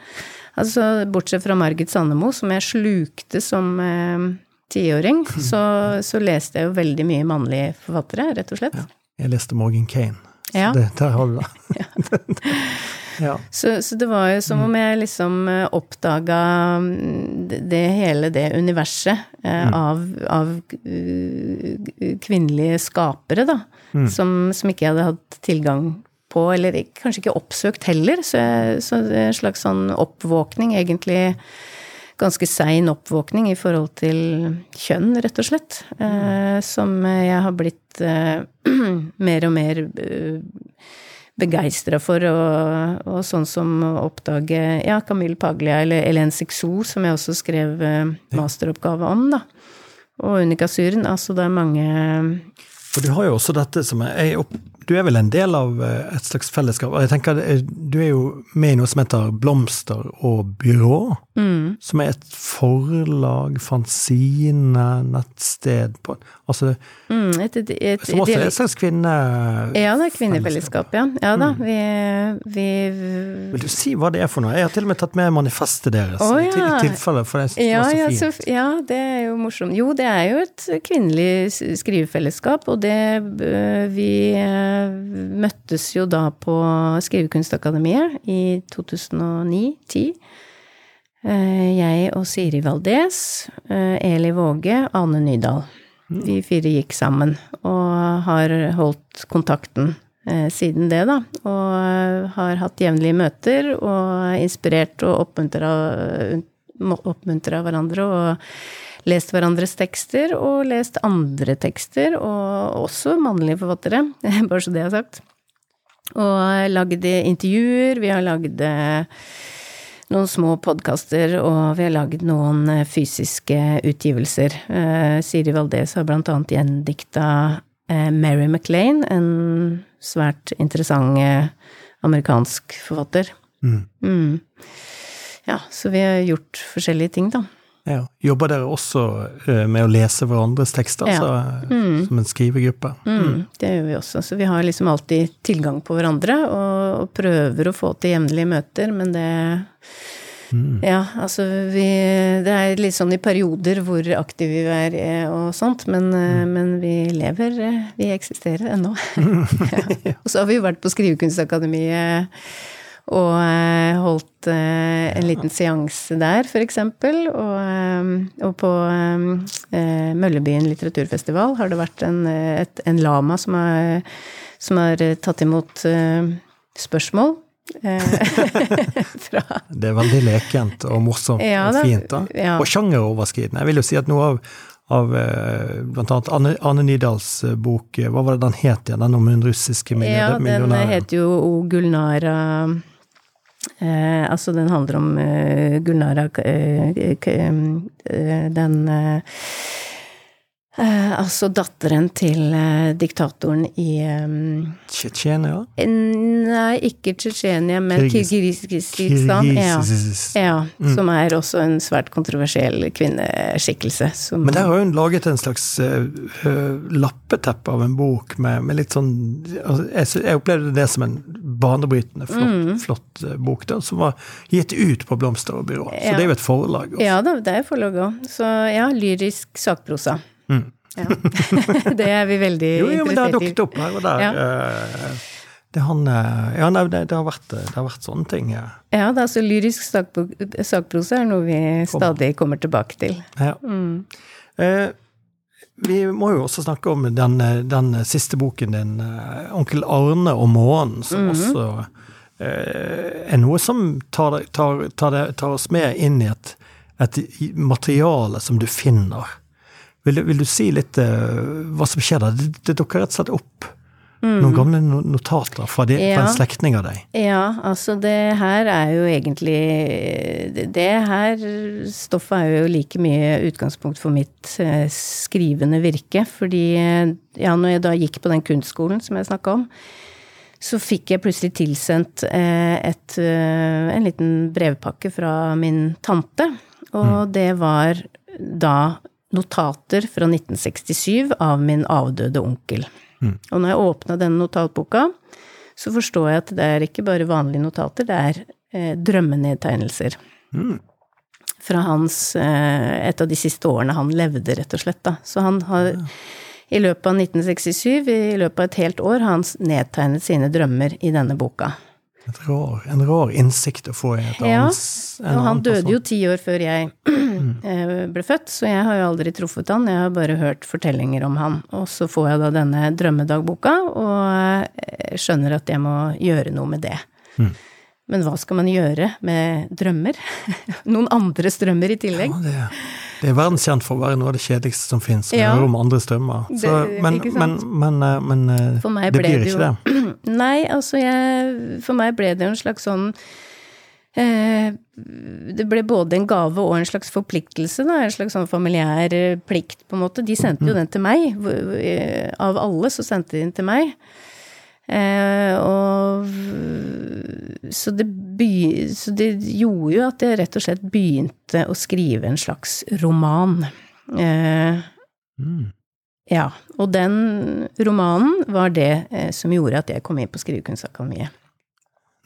Altså, bortsett fra Margit Sandemo, som jeg slukte som uh, tiåring, så, så, leste jeg jo veldig mye mannlige forfattere, rett og slett. Ja. Jeg leste Morgan Kane. Så ja. det, der har du det. Ja. Så, så, det var jo som om jeg liksom eh, oppdaga mm, det hele det universet eh, mm. av, av, eh, kvinnelige skapere, da. Mm. Som, som, ikke jeg hadde hatt tilgang på, eller kanskje ikke oppsøkt heller. Så, jeg, så det er en slags sånn oppvåkning, egentlig ganske sein oppvåkning i forhold til kjønn, rett og slett. Eh, som jeg har blitt eh, mer og mer eh, begeistra for, og, og, sånn som å oppdage ja, Camille Paglia eller Hélène Sixou, som jeg også skrev eh, masteroppgave om, da. Og Unica Syren. Altså det er mange For du har jo også dette som er, opp, du er vel en del av eh, et slags fellesskap. og jeg tenker Du er jo med i noe som heter Blomster og byrå. Mm. Som er et forlag, fanzine, nettsted på, Altså mm, et, et, et, Som også er et slags kvinne... Ja, det er kvinnefellesskap, ja. Ja da, mm. vi, vi, Vil du si hva det er for noe? Jeg har til og med tatt med manifestet deres. Oh, ja. I tilfelle, for det ja, var så fint. Ja, så, ja, det er jo morsomt. Jo, det er jo et kvinnelig skrivefellesskap, og det øh, vi møttes jo da på Skrivekunstakademiet i 2009-10. Eh, jeg og Siri Valdez, eh, Eli Våge, Ane Nydal. Vi fire gikk sammen og har holdt kontakten eh, siden det, da. Og har hatt jevnlige møter og inspirert og oppmuntra hverandre. og lest hverandres tekster og lest andre tekster, og også mannlige forfattere, bare så det er sagt. Og lagd intervjuer, vi har lagd eh, noen små podkaster, og vi har lagd noen eh, fysiske utgivelser. Uh, Siri Valdez har blant annet gjendikta Mary Maclean, en svært interessant amerikansk forfatter. Mm. Mm. Ja, så vi har gjort forskjellige ting, da. Ja. Jobber dere også uh, med å lese hverandres tekster, ja. så, mm. som en skrivegruppe? Mm. Mm. Det gjør vi også. Så vi har liksom alltid tilgang på hverandre, og, og prøver å få til jevnlige møter, men det mm. Ja, altså vi Det er litt sånn i perioder hvor aktive vi er eh, og sånt, men, eh, mm. men vi lever Vi eksisterer ennå. ja. Og så har vi jo vært på Skrivekunstakademiet og eh, holdt eh, en liten seanse der, eksempel. Og, eh, og på Møllebyen litteraturfestival har det vært en, et, en lama som har, som har tatt imot spørsmål. det er veldig lekent og morsomt ja, og fint, da. Ja. Og sjangeroverskridende. Jeg vil jo si at noe av, av annet Anne, Anne Nydals bok, hva var det den het igjen, den om hun russiske millionæren? Ja, den heter jo O Gulnara Eh, altså, den handler om eh, Gulnara eh, eh Den eh, altså datteren til eh, diktatoren i um, Tsjetsjenia? Nei, ikke Tsjetsjenia, men Kirgisistan. Ja, ja mm. Som er også en svært kontroversiell kvinneskikkelse. Som, men der har hun laget en slags uh, lappeteppe av en bok med, med litt sånn altså, jeg, jeg, opplevde det som en banebrytende flott, mm. flott uh, bok, da, som var gitt ut på Blomsterbyrået. Ja. Så det er jo et forlag også. Ja, det er forlag òg. Så ja, lyrisk sakprosa. Mm. Ja. det er vi veldig jo, jo, men det har dukket opp her og der. Ja. Eh, det, han, eh, ja, nei, det, det, har vært, det, har vært, sånne ting. Ja, ja det er altså lyrisk sakprosa er noe vi stadig kommer tilbake til. Ja. Mm. Eh, vi må jo også snakke om den, den siste boken din, eh, 'Onkel Arne og månen', som mm -hmm. også eh, er noe som tar, tar, tar, tar, oss med inn i et, et materiale som du finner vil, vil du si litt uh, hva som skjer der? Det, det dukker rett og slett opp mm. noen gamle notater fra, de, ja. fra en slektning av deg. Ja, altså det her er jo egentlig Det, her stoffet er jo like mye utgangspunkt for mitt uh, skrivende virke. Fordi ja, når jeg da gikk på den kunstskolen som jeg snakka om, så fikk jeg plutselig tilsendt et, en liten brevpakke fra min tante. Og mm. det var da notater fra 1967 av min avdøde onkel. Og når jeg åpna denne notatboka, så forstår jeg at det er ikke bare vanlige notater, det er eh, drømmenedtegnelser. Fra hans eh, Et av de siste årene han levde, rett og slett, da. Så han har i løpet av 1967, i løpet av et helt år, har han nedtegnet sine drømmer i denne boka. Rar, en rar innsikt å få i et Ja, annet Ja, Og han døde jo ti år før jeg eh, ble født, så jeg har jo aldri truffet han, jeg har bare hørt fortellinger om han. Og så får jeg da denne drømmedagboka, og eh, skjønner at jeg må gjøre noe med det. Men hva skal man gjøre med drømmer? Noen andres drømmer i tillegg? Ja, det, det er verdenskjent for å være noe av det kjedeligste som fins, Ja. om andres drømmer. Så, Det- men, men, men, eh, men meg det blir det ikke det. Nei, altså jeg For meg ble det jo en slags sånn Det ble både en gave og en slags forpliktelse, da. En slags sånn familiær eh, plikt, på en måte. De sendte jo den til meg. Eh, Av alle så sendte de den til meg. Eh, og så det, by, så det gjorde jo at jeg rett og slett begynte å skrive en slags roman. Eh, Mm. ja, og den romanen var det eh, som gjorde at jeg kom inn på Skrivekunstakademiet.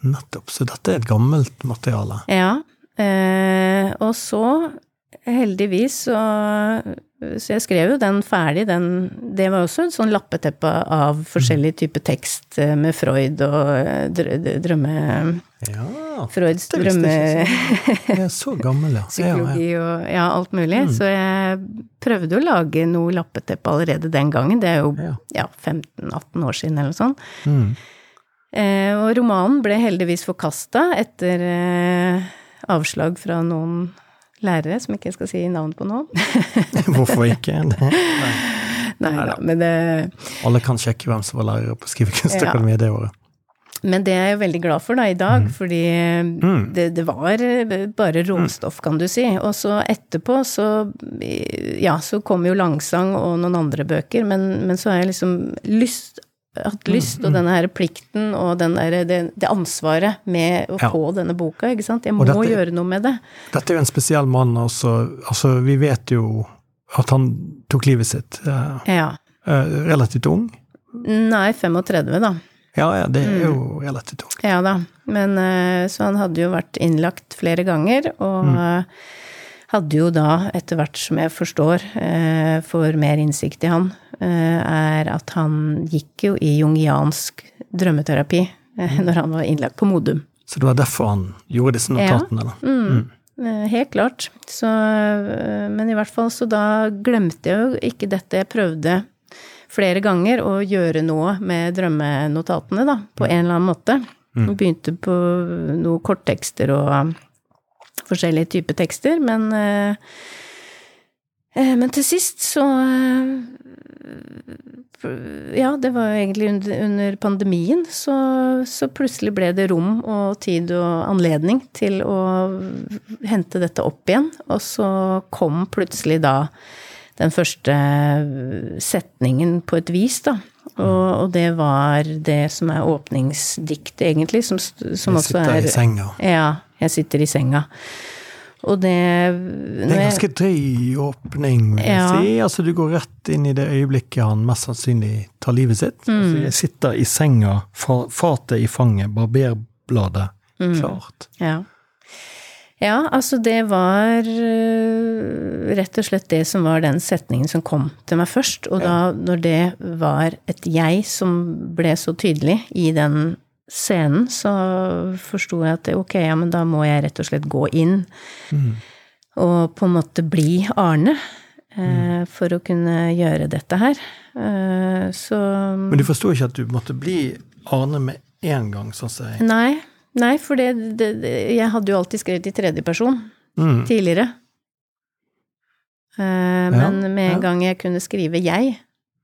Nettopp. Så dette er et gammelt materiale. Ja, eh, og så heldigvis så Så jeg skrev jo den ferdig, den Det var også et sånn lappeteppe av forskjellig type tekst eh, med Freud og eh, drømme... Ja, Freuds jeg er så gammel, ja. ja. og ja, alt mulig. Så jeg prøvde å lage noe lappeteppe allerede den gangen. Det er jo Ja. ja, 15-18 år siden eller noe sånt. Mm. Eh, og romanen ble heldigvis forkasta etter eh, avslag fra noen lærere, som ikke jeg skal si navn på nå. Hvorfor ikke? Det, Nei da, men det, alle kan sjekke hvem som var lærer på Skrivekunstakademiet det året. men det er jeg veldig glad for da i dag, Mm. fordi det, det var eh, bare romstoff, kan du si. Og så etterpå så Ja, så kom jo Langsang og noen andre bøker, men, men så har jeg liksom lyst hatt Mm, lyst, og denne her plikten og den der, det, det ansvaret med å Ja. få denne boka, ikke sant. Jeg må dette- gjøre noe med det. Dette er jo en spesiell mann, altså. altså vi vet jo at han tok livet sitt uh, Ja. uh, relativt ung. Nei, 35, da. Ja, ja, det er Mm. jo relativt ung. Ja da. Men uh, så han hadde jo vært innlagt flere ganger, og eh, hadde jo da, etter hvert som jeg forstår, eh, får mer innsikt i han, eh, er at han gikk jo i jungiansk drømmeterapi eh, når han var innlagt på Modum. Så det var derfor han gjorde disse Ja. notatene, da. Mm. Mm. Helt klart. Så, men i hvert fall, så da glemte jeg jo ikke dette. Jeg prøvde flere ganger å gjøre noe med drømmenotatene, da, på en eller annen måte. Begynte på noen korttekster og forskjellige typer tekster, men eh, eh, Men til sist så eh, Ja, det var jo egentlig under, pandemien, så, så plutselig ble det rom og tid og anledning til å hente dette opp igjen. Og så kom plutselig da den første setningen på et vis, da. Og, og det var det som er åpningsdiktet, egentlig, som, som også sitter er i senga. Ja, jeg sitter i senga. Og det Det er en ganske drøy åpning, vil jeg Ja. si. Altså, du går rett inn i det øyeblikket han mest sannsynlig tar livet sitt. Mm. Altså, jeg sitter i senga, fa- fatet i fanget, barberbladet Mm. klart. Ja. Ja, altså det var øh, rett og slett det som var den setningen som kom til meg først. Og da, når det var et jeg som ble så tydelig i den scenen, så forsto jeg at ok, ja, men da må jeg rett og slett gå inn og på en måte bli Arne. eh, For å kunne gjøre dette her. Eh, Så Men du forsto ikke at du måtte bli Arne med en gang, sånn som jeg Nei, nei for det, det, Jeg hadde jo alltid skrevet i tredjeperson mm. tidligere. Eh, Men med en ja. gang jeg kunne skrive 'jeg',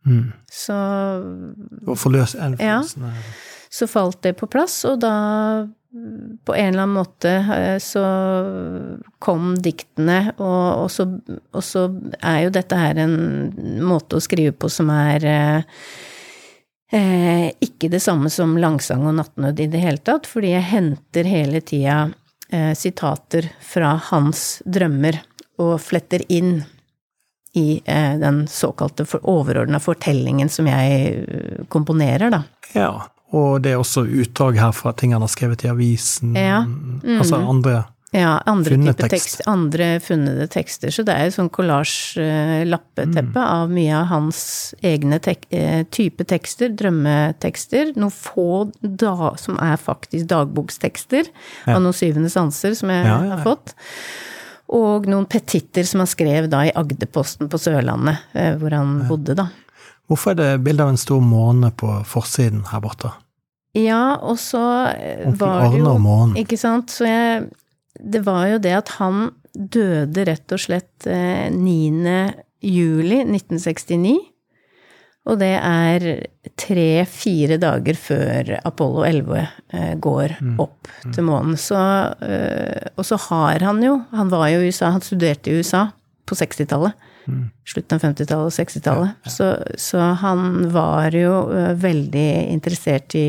Mm. så, Og forløse en Ja. Så falt det på plass, og da på en eller annen måte eh, så kom diktene, og, og, så, og så er jo dette her en måte å skrive på som er eh, eh, ikke det samme som langsang og nattnød i det hele tatt, fordi jeg henter hele tida eh, sitater fra hans drømmer og fletter inn i eh, den såkalte for, overordna fortellingen som jeg eh, komponerer, da. Ja, og det er også utdrag her fra ting han har skrevet i avisen. Ja. Altså andre Ja, andre funne type tekst. tekst. Andre funnede tekster. Så det er jo sånn kollasj-lappeteppe av mye av hans egne tek eh, type tekster, drømmetekster. Noen få da, som er faktisk dagbokstekster Ja. av noen syvende sanser som jeg Ja, ja, ja. har fått. Og noen petitter som han skrev da i Agderposten på Sørlandet, eh, hvor han bodde, da. Hvorfor er det bilde av en stor måne på forsiden her borte? Ja, og så eh, var det jo. Ikke sant. Så jeg Det var jo det at han døde rett og slett eh, 9. juli 1969. Og det er tre-fire dager før Apollo 11 eh, går opp til månen. Så, eh, og så har han jo Han var jo i USA, han studerte i USA på 60-tallet. Slutten av 50-tallet og 60-tallet. Så, så han var jo eh, veldig interessert i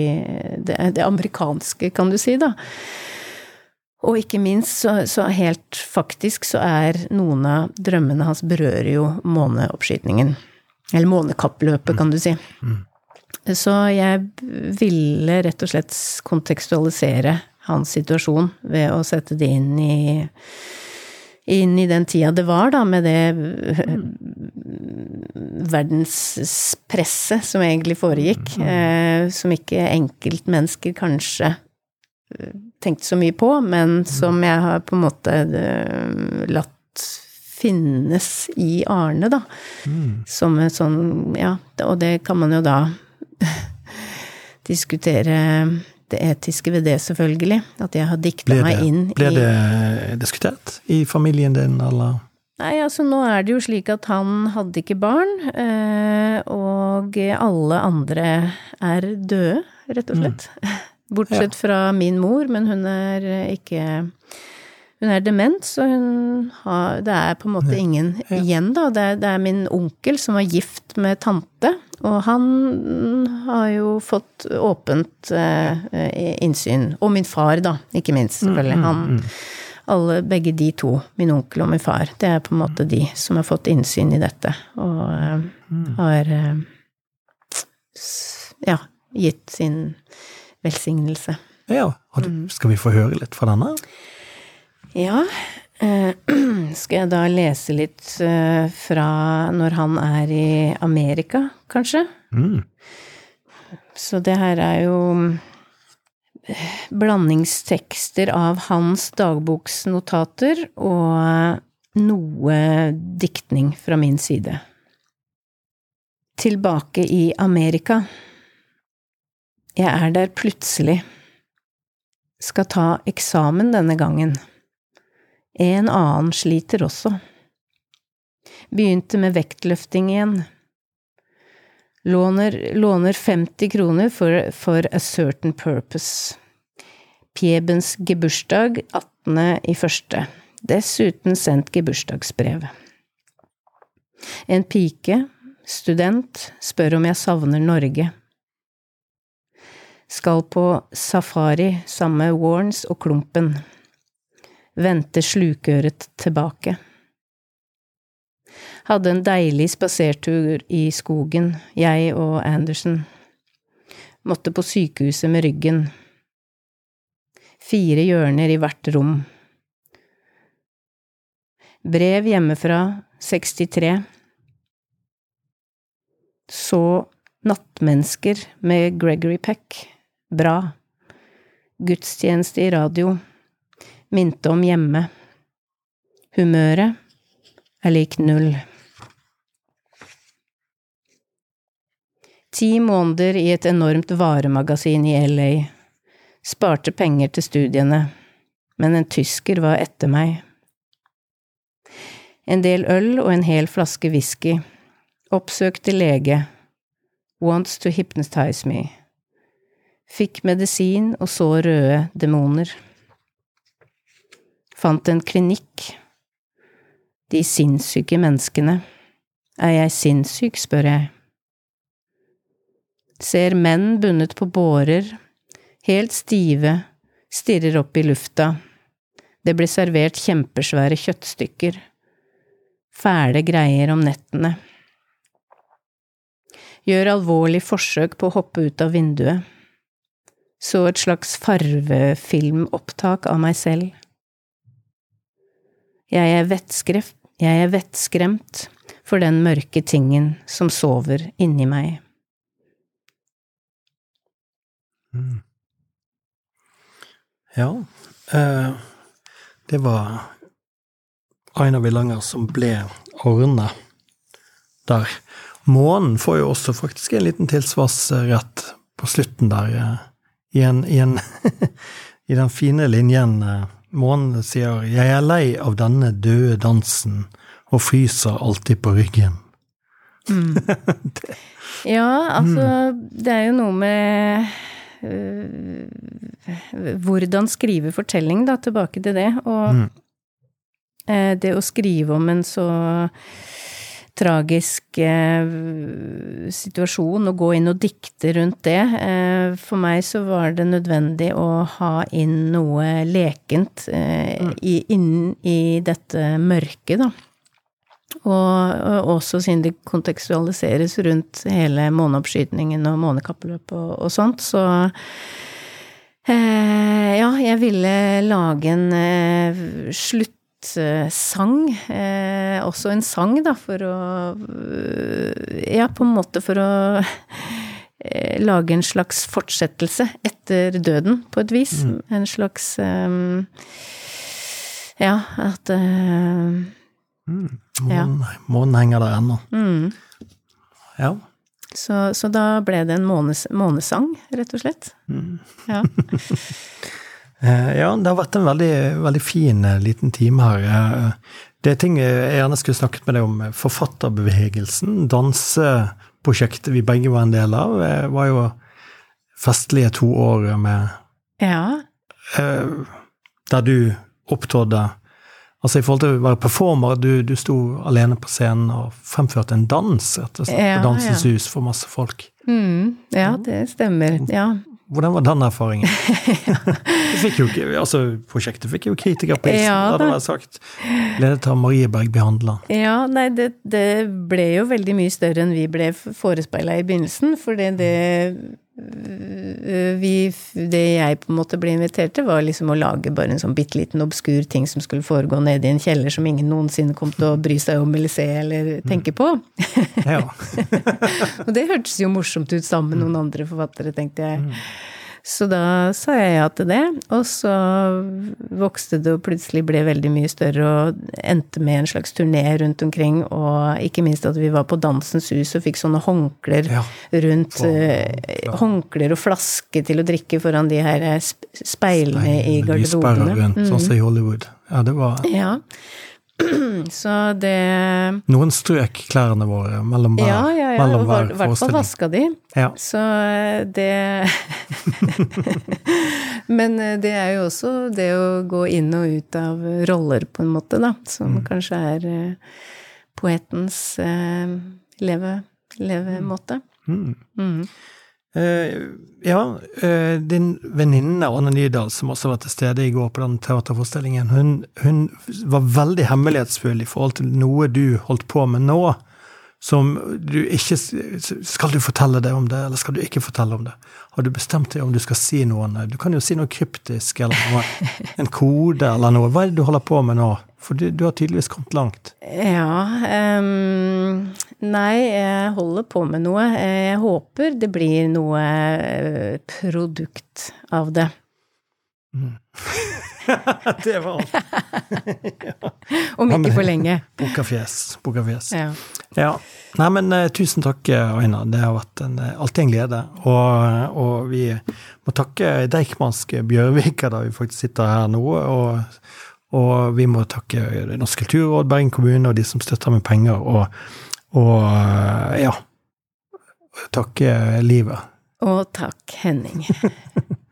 det, det amerikanske, kan du si, da. Og ikke minst, så, så helt faktisk, så er noen av drømmene hans berører jo måneoppskytingen. Eller månekappløpet, kan du si. Så jeg ville rett og slett kontekstualisere hans situasjon ved å sette det inn i inn i den tida det var, da, med det verdenspresset som egentlig foregikk, eh, som ikke enkeltmennesker kanskje eh, tenkte så mye på, men som jeg har på en måte eh, latt finnes i Arne, da. Som et sånn Ja, og det kan man jo da diskutere det etiske ved det, selvfølgelig. At jeg har dikta meg inn ble i det diskutert i familien din, eller? Nei, altså nå er det jo slik at han hadde ikke barn, eh, og alle andre er døde, rett og slett. Bortsett fra min mor, men hun er ikke Hun er dement, så hun har Det er på en måte ingen igjen, da. Det er, det er min onkel som var gift med tante, og han har jo fått åpent eh, innsyn. Og min far, da, ikke minst, selvfølgelig. Han alle, begge de to, min onkel og min far, det er på en måte de som har fått innsyn i dette, og eh, har eh, ja, gitt sin velsignelse. Ja, skal vi få høre litt fra denne? Ja, eh, skal jeg da lese litt eh, fra når han er i Amerika, kanskje? Mm. Så det her er jo eh, blandingstekster av hans dagboksnotater og noe diktning fra min side. Tilbake i Amerika. Jeg er der plutselig. Skal ta eksamen denne gangen. En annen sliter også. Begynte med vektløfting igjen. Låner, låner 50 kroner for, for a certain purpose. Pjebens gebursdag 18. i første. Dessuten sendt gebursdagsbrev. En pike, student, spør om jeg savner Norge. Skal på safari sammen med Warns og Klumpen. Vendte slukøret tilbake. Hadde en deilig spasertur i skogen, jeg og Anderson. Måtte på sykehuset med ryggen. Fire hjørner i hvert rom. Brev hjemmefra, 63. Så Nattmennesker med Gregory Peck. Bra. Gudstjeneste i radio. Minte om hjemme. Humøret er lik null. Ti måneder i et enormt varemagasin i LA. Sparte penger til studiene, men en tysker var etter meg. En del øl og en hel flaske whisky. Oppsøkte lege. Wants to hypnotize me. Fikk medisin og så røde demoner. Fant en klinikk. De sinnssyke menneskene. Er jeg sinnssyk, spør jeg. Ser menn bundet på bårer, helt stive, stirrer opp i lufta. Det blir servert kjempesvære kjøttstykker. fæle greier om nettene. Gjør alvorlig forsøk på å hoppe ut av vinduet. Så et slags farvefilmopptak av meg selv. Jeg er vettskremt, jeg er vettskremt for den mørke tingen som sover inni meg. Mm. Ja, eh, det var Aina Villanger som ble ordna der. Månen får jo også faktisk en liten tilsvarsrett på slutten der, eh, i, en, i, en i den fine linjen. Månen sier 'Jeg er lei av denne døde dansen og fryser alltid på ryggen'. Mm. ja, altså, det er jo noe med øh, hvordan skrive fortelling, da, tilbake til det. Og mm. øh, det å skrive om en så tragisk eh, situasjon og gå inn og dikte rundt det. Eh, for meg så var det nødvendig å ha inn noe lekent eh, mm. i, inn i dette mørket, da. Og, og, også siden det kontekstualiseres rundt hele måneoppskytingen og månekappløpet og, og sånt, så ja, jeg ville lage en slutt sang. Eh, også en sang, da, for å Ja, på en måte for å eh, lage en slags fortsettelse etter døden, på et vis. Mm. En slags eh, Ja, at uh, mm. Månen, ja. månen henger der ennå. Mm. Ja. Så, så, da ble det en månes, månesang, rett og slett. Mm. Ja. Eh, ja, det har vært en veldig, veldig fin eh, liten time her. Eh, det er ting jeg gjerne skulle snakket med deg om. Forfatterbevegelsen, danseprosjektet vi begge var en del av, var jo festlige to år med Ja. Der du opptrådte Altså i forhold til å være performer, du, du sto alene på scenen og fremførte en dans, rett og slett, ja, på Dansens ja. hus for masse folk. Mm, ja, det stemmer. Ja. Hvordan var den erfaringen? fikk jo, altså, prosjektet fikk jo kritikerprisen, ja, hadde vært sagt. Ledet av Marie Berg Behandla. Ja, nei, det, det, ble jo veldig mye større enn vi ble forespeila i begynnelsen. For det, det, vi, det jeg på en måte ble invitert til, var liksom å lage bare en sånn bitte liten obskur ting som skulle foregå nede i en kjeller som ingen noensinne kom til å bry seg om eller se eller tenke på. Ja. Og det hørtes jo morsomt ut sammen med noen andre forfattere, tenkte jeg. Så da sa jeg ja til det, og så vokste det og plutselig ble veldig mye større og endte med en slags turné rundt omkring, og ikke minst at vi var på Dansens Hus og fikk sånne håndklær ja. rundt uh, Håndklær og flaske til å drikke foran de her speilene i garderobene. Rundt, rundt, sånn som i Hollywood. Ja, det var ja. Så det Noen strøk klærne våre mellom hver, ja, ja, ja, mellom hver forestilling. I hvert fall vaska de. Ja. Så eh, det Men eh, det er jo også det å gå inn og ut av roller, på en måte, da. Som mm. kanskje er eh, poetens leve, levemåte. Mm. Mm. Uh, ja, uh, din venninne Anne Nydal, som også var til stede i går på den teaterforestillingen, hun, hun, var veldig hemmelighetsfull i forhold til noe du holdt på med nå. Som du ikke Skal du fortelle det om det, eller skal du ikke fortelle om det? Har du bestemt deg om du skal si noe? Du kan jo si noe kryptisk, eller noe, en kode, eller noe. Hva er det du holder på med nå? For du, du har tydeligvis kommet langt. Ja um, Nei, jeg holder på med noe. Jeg håper det blir noe eh, produkt av det. Mm. det var alt. ja. Om ikke for lenge. boka fjes Ja. ja. Nei, men uh, tusen takk, Aina. Det har vært en, alltid en glede. Og, og vi må takke Deichmansk Bjørvika, da vi faktisk sitter her nå. og og vi må takke Norsk kulturråd, Bergen kommune og de som støtter med penger. Og, og ja takke livet. Og takk, Henning.